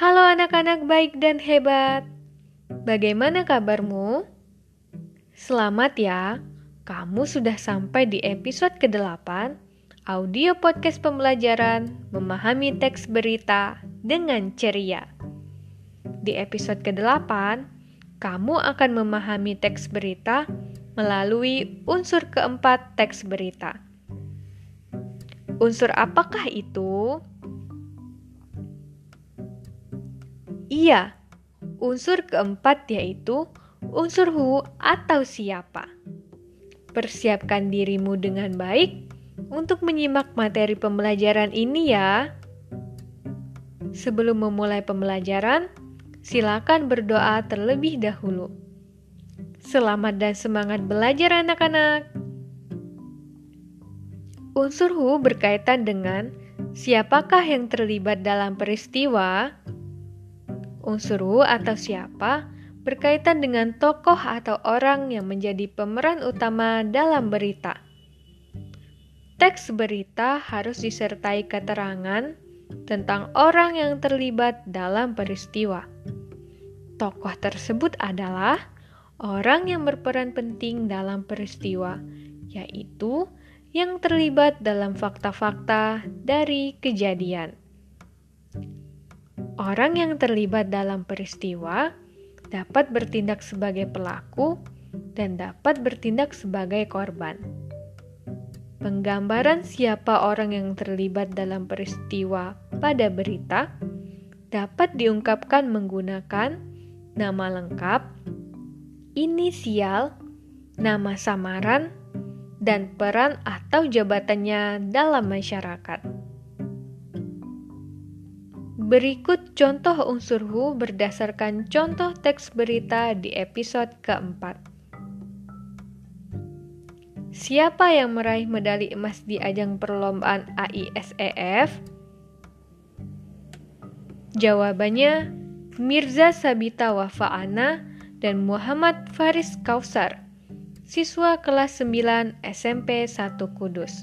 Halo anak-anak baik dan hebat. Bagaimana kabarmu? Selamat ya, kamu sudah sampai di episode ke-8 audio podcast pembelajaran memahami teks berita dengan ceria. Di episode ke-8, kamu akan memahami teks berita melalui unsur keempat teks berita. Unsur apakah itu? Iya, unsur keempat yaitu unsur who atau siapa. Persiapkan dirimu dengan baik untuk menyimak materi pembelajaran ini ya. Sebelum memulai pembelajaran, silakan berdoa terlebih dahulu. Selamat dan semangat belajar anak-anak. Unsur who berkaitan dengan siapakah yang terlibat dalam peristiwa, Unsur who atau siapa berkaitan dengan tokoh atau orang yang menjadi pemeran utama dalam berita. Teks berita harus disertai keterangan tentang orang yang terlibat dalam peristiwa. Tokoh tersebut adalah orang yang berperan penting dalam peristiwa, yaitu yang terlibat dalam fakta-fakta dari kejadian. Orang yang terlibat dalam peristiwa dapat bertindak sebagai pelaku dan dapat bertindak sebagai korban. Penggambaran siapa orang yang terlibat dalam peristiwa pada berita dapat diungkapkan menggunakan nama lengkap, inisial, nama samaran, dan peran atau jabatannya dalam masyarakat. Berikut contoh unsur who berdasarkan contoh teks berita di episode keempat. Siapa yang meraih medali emas di ajang perlombaan AISEF? Jawabannya Mirza Sabita Wafaana dan Muhammad Faris Kausar, siswa kelas 9 SMP 1 Kudus.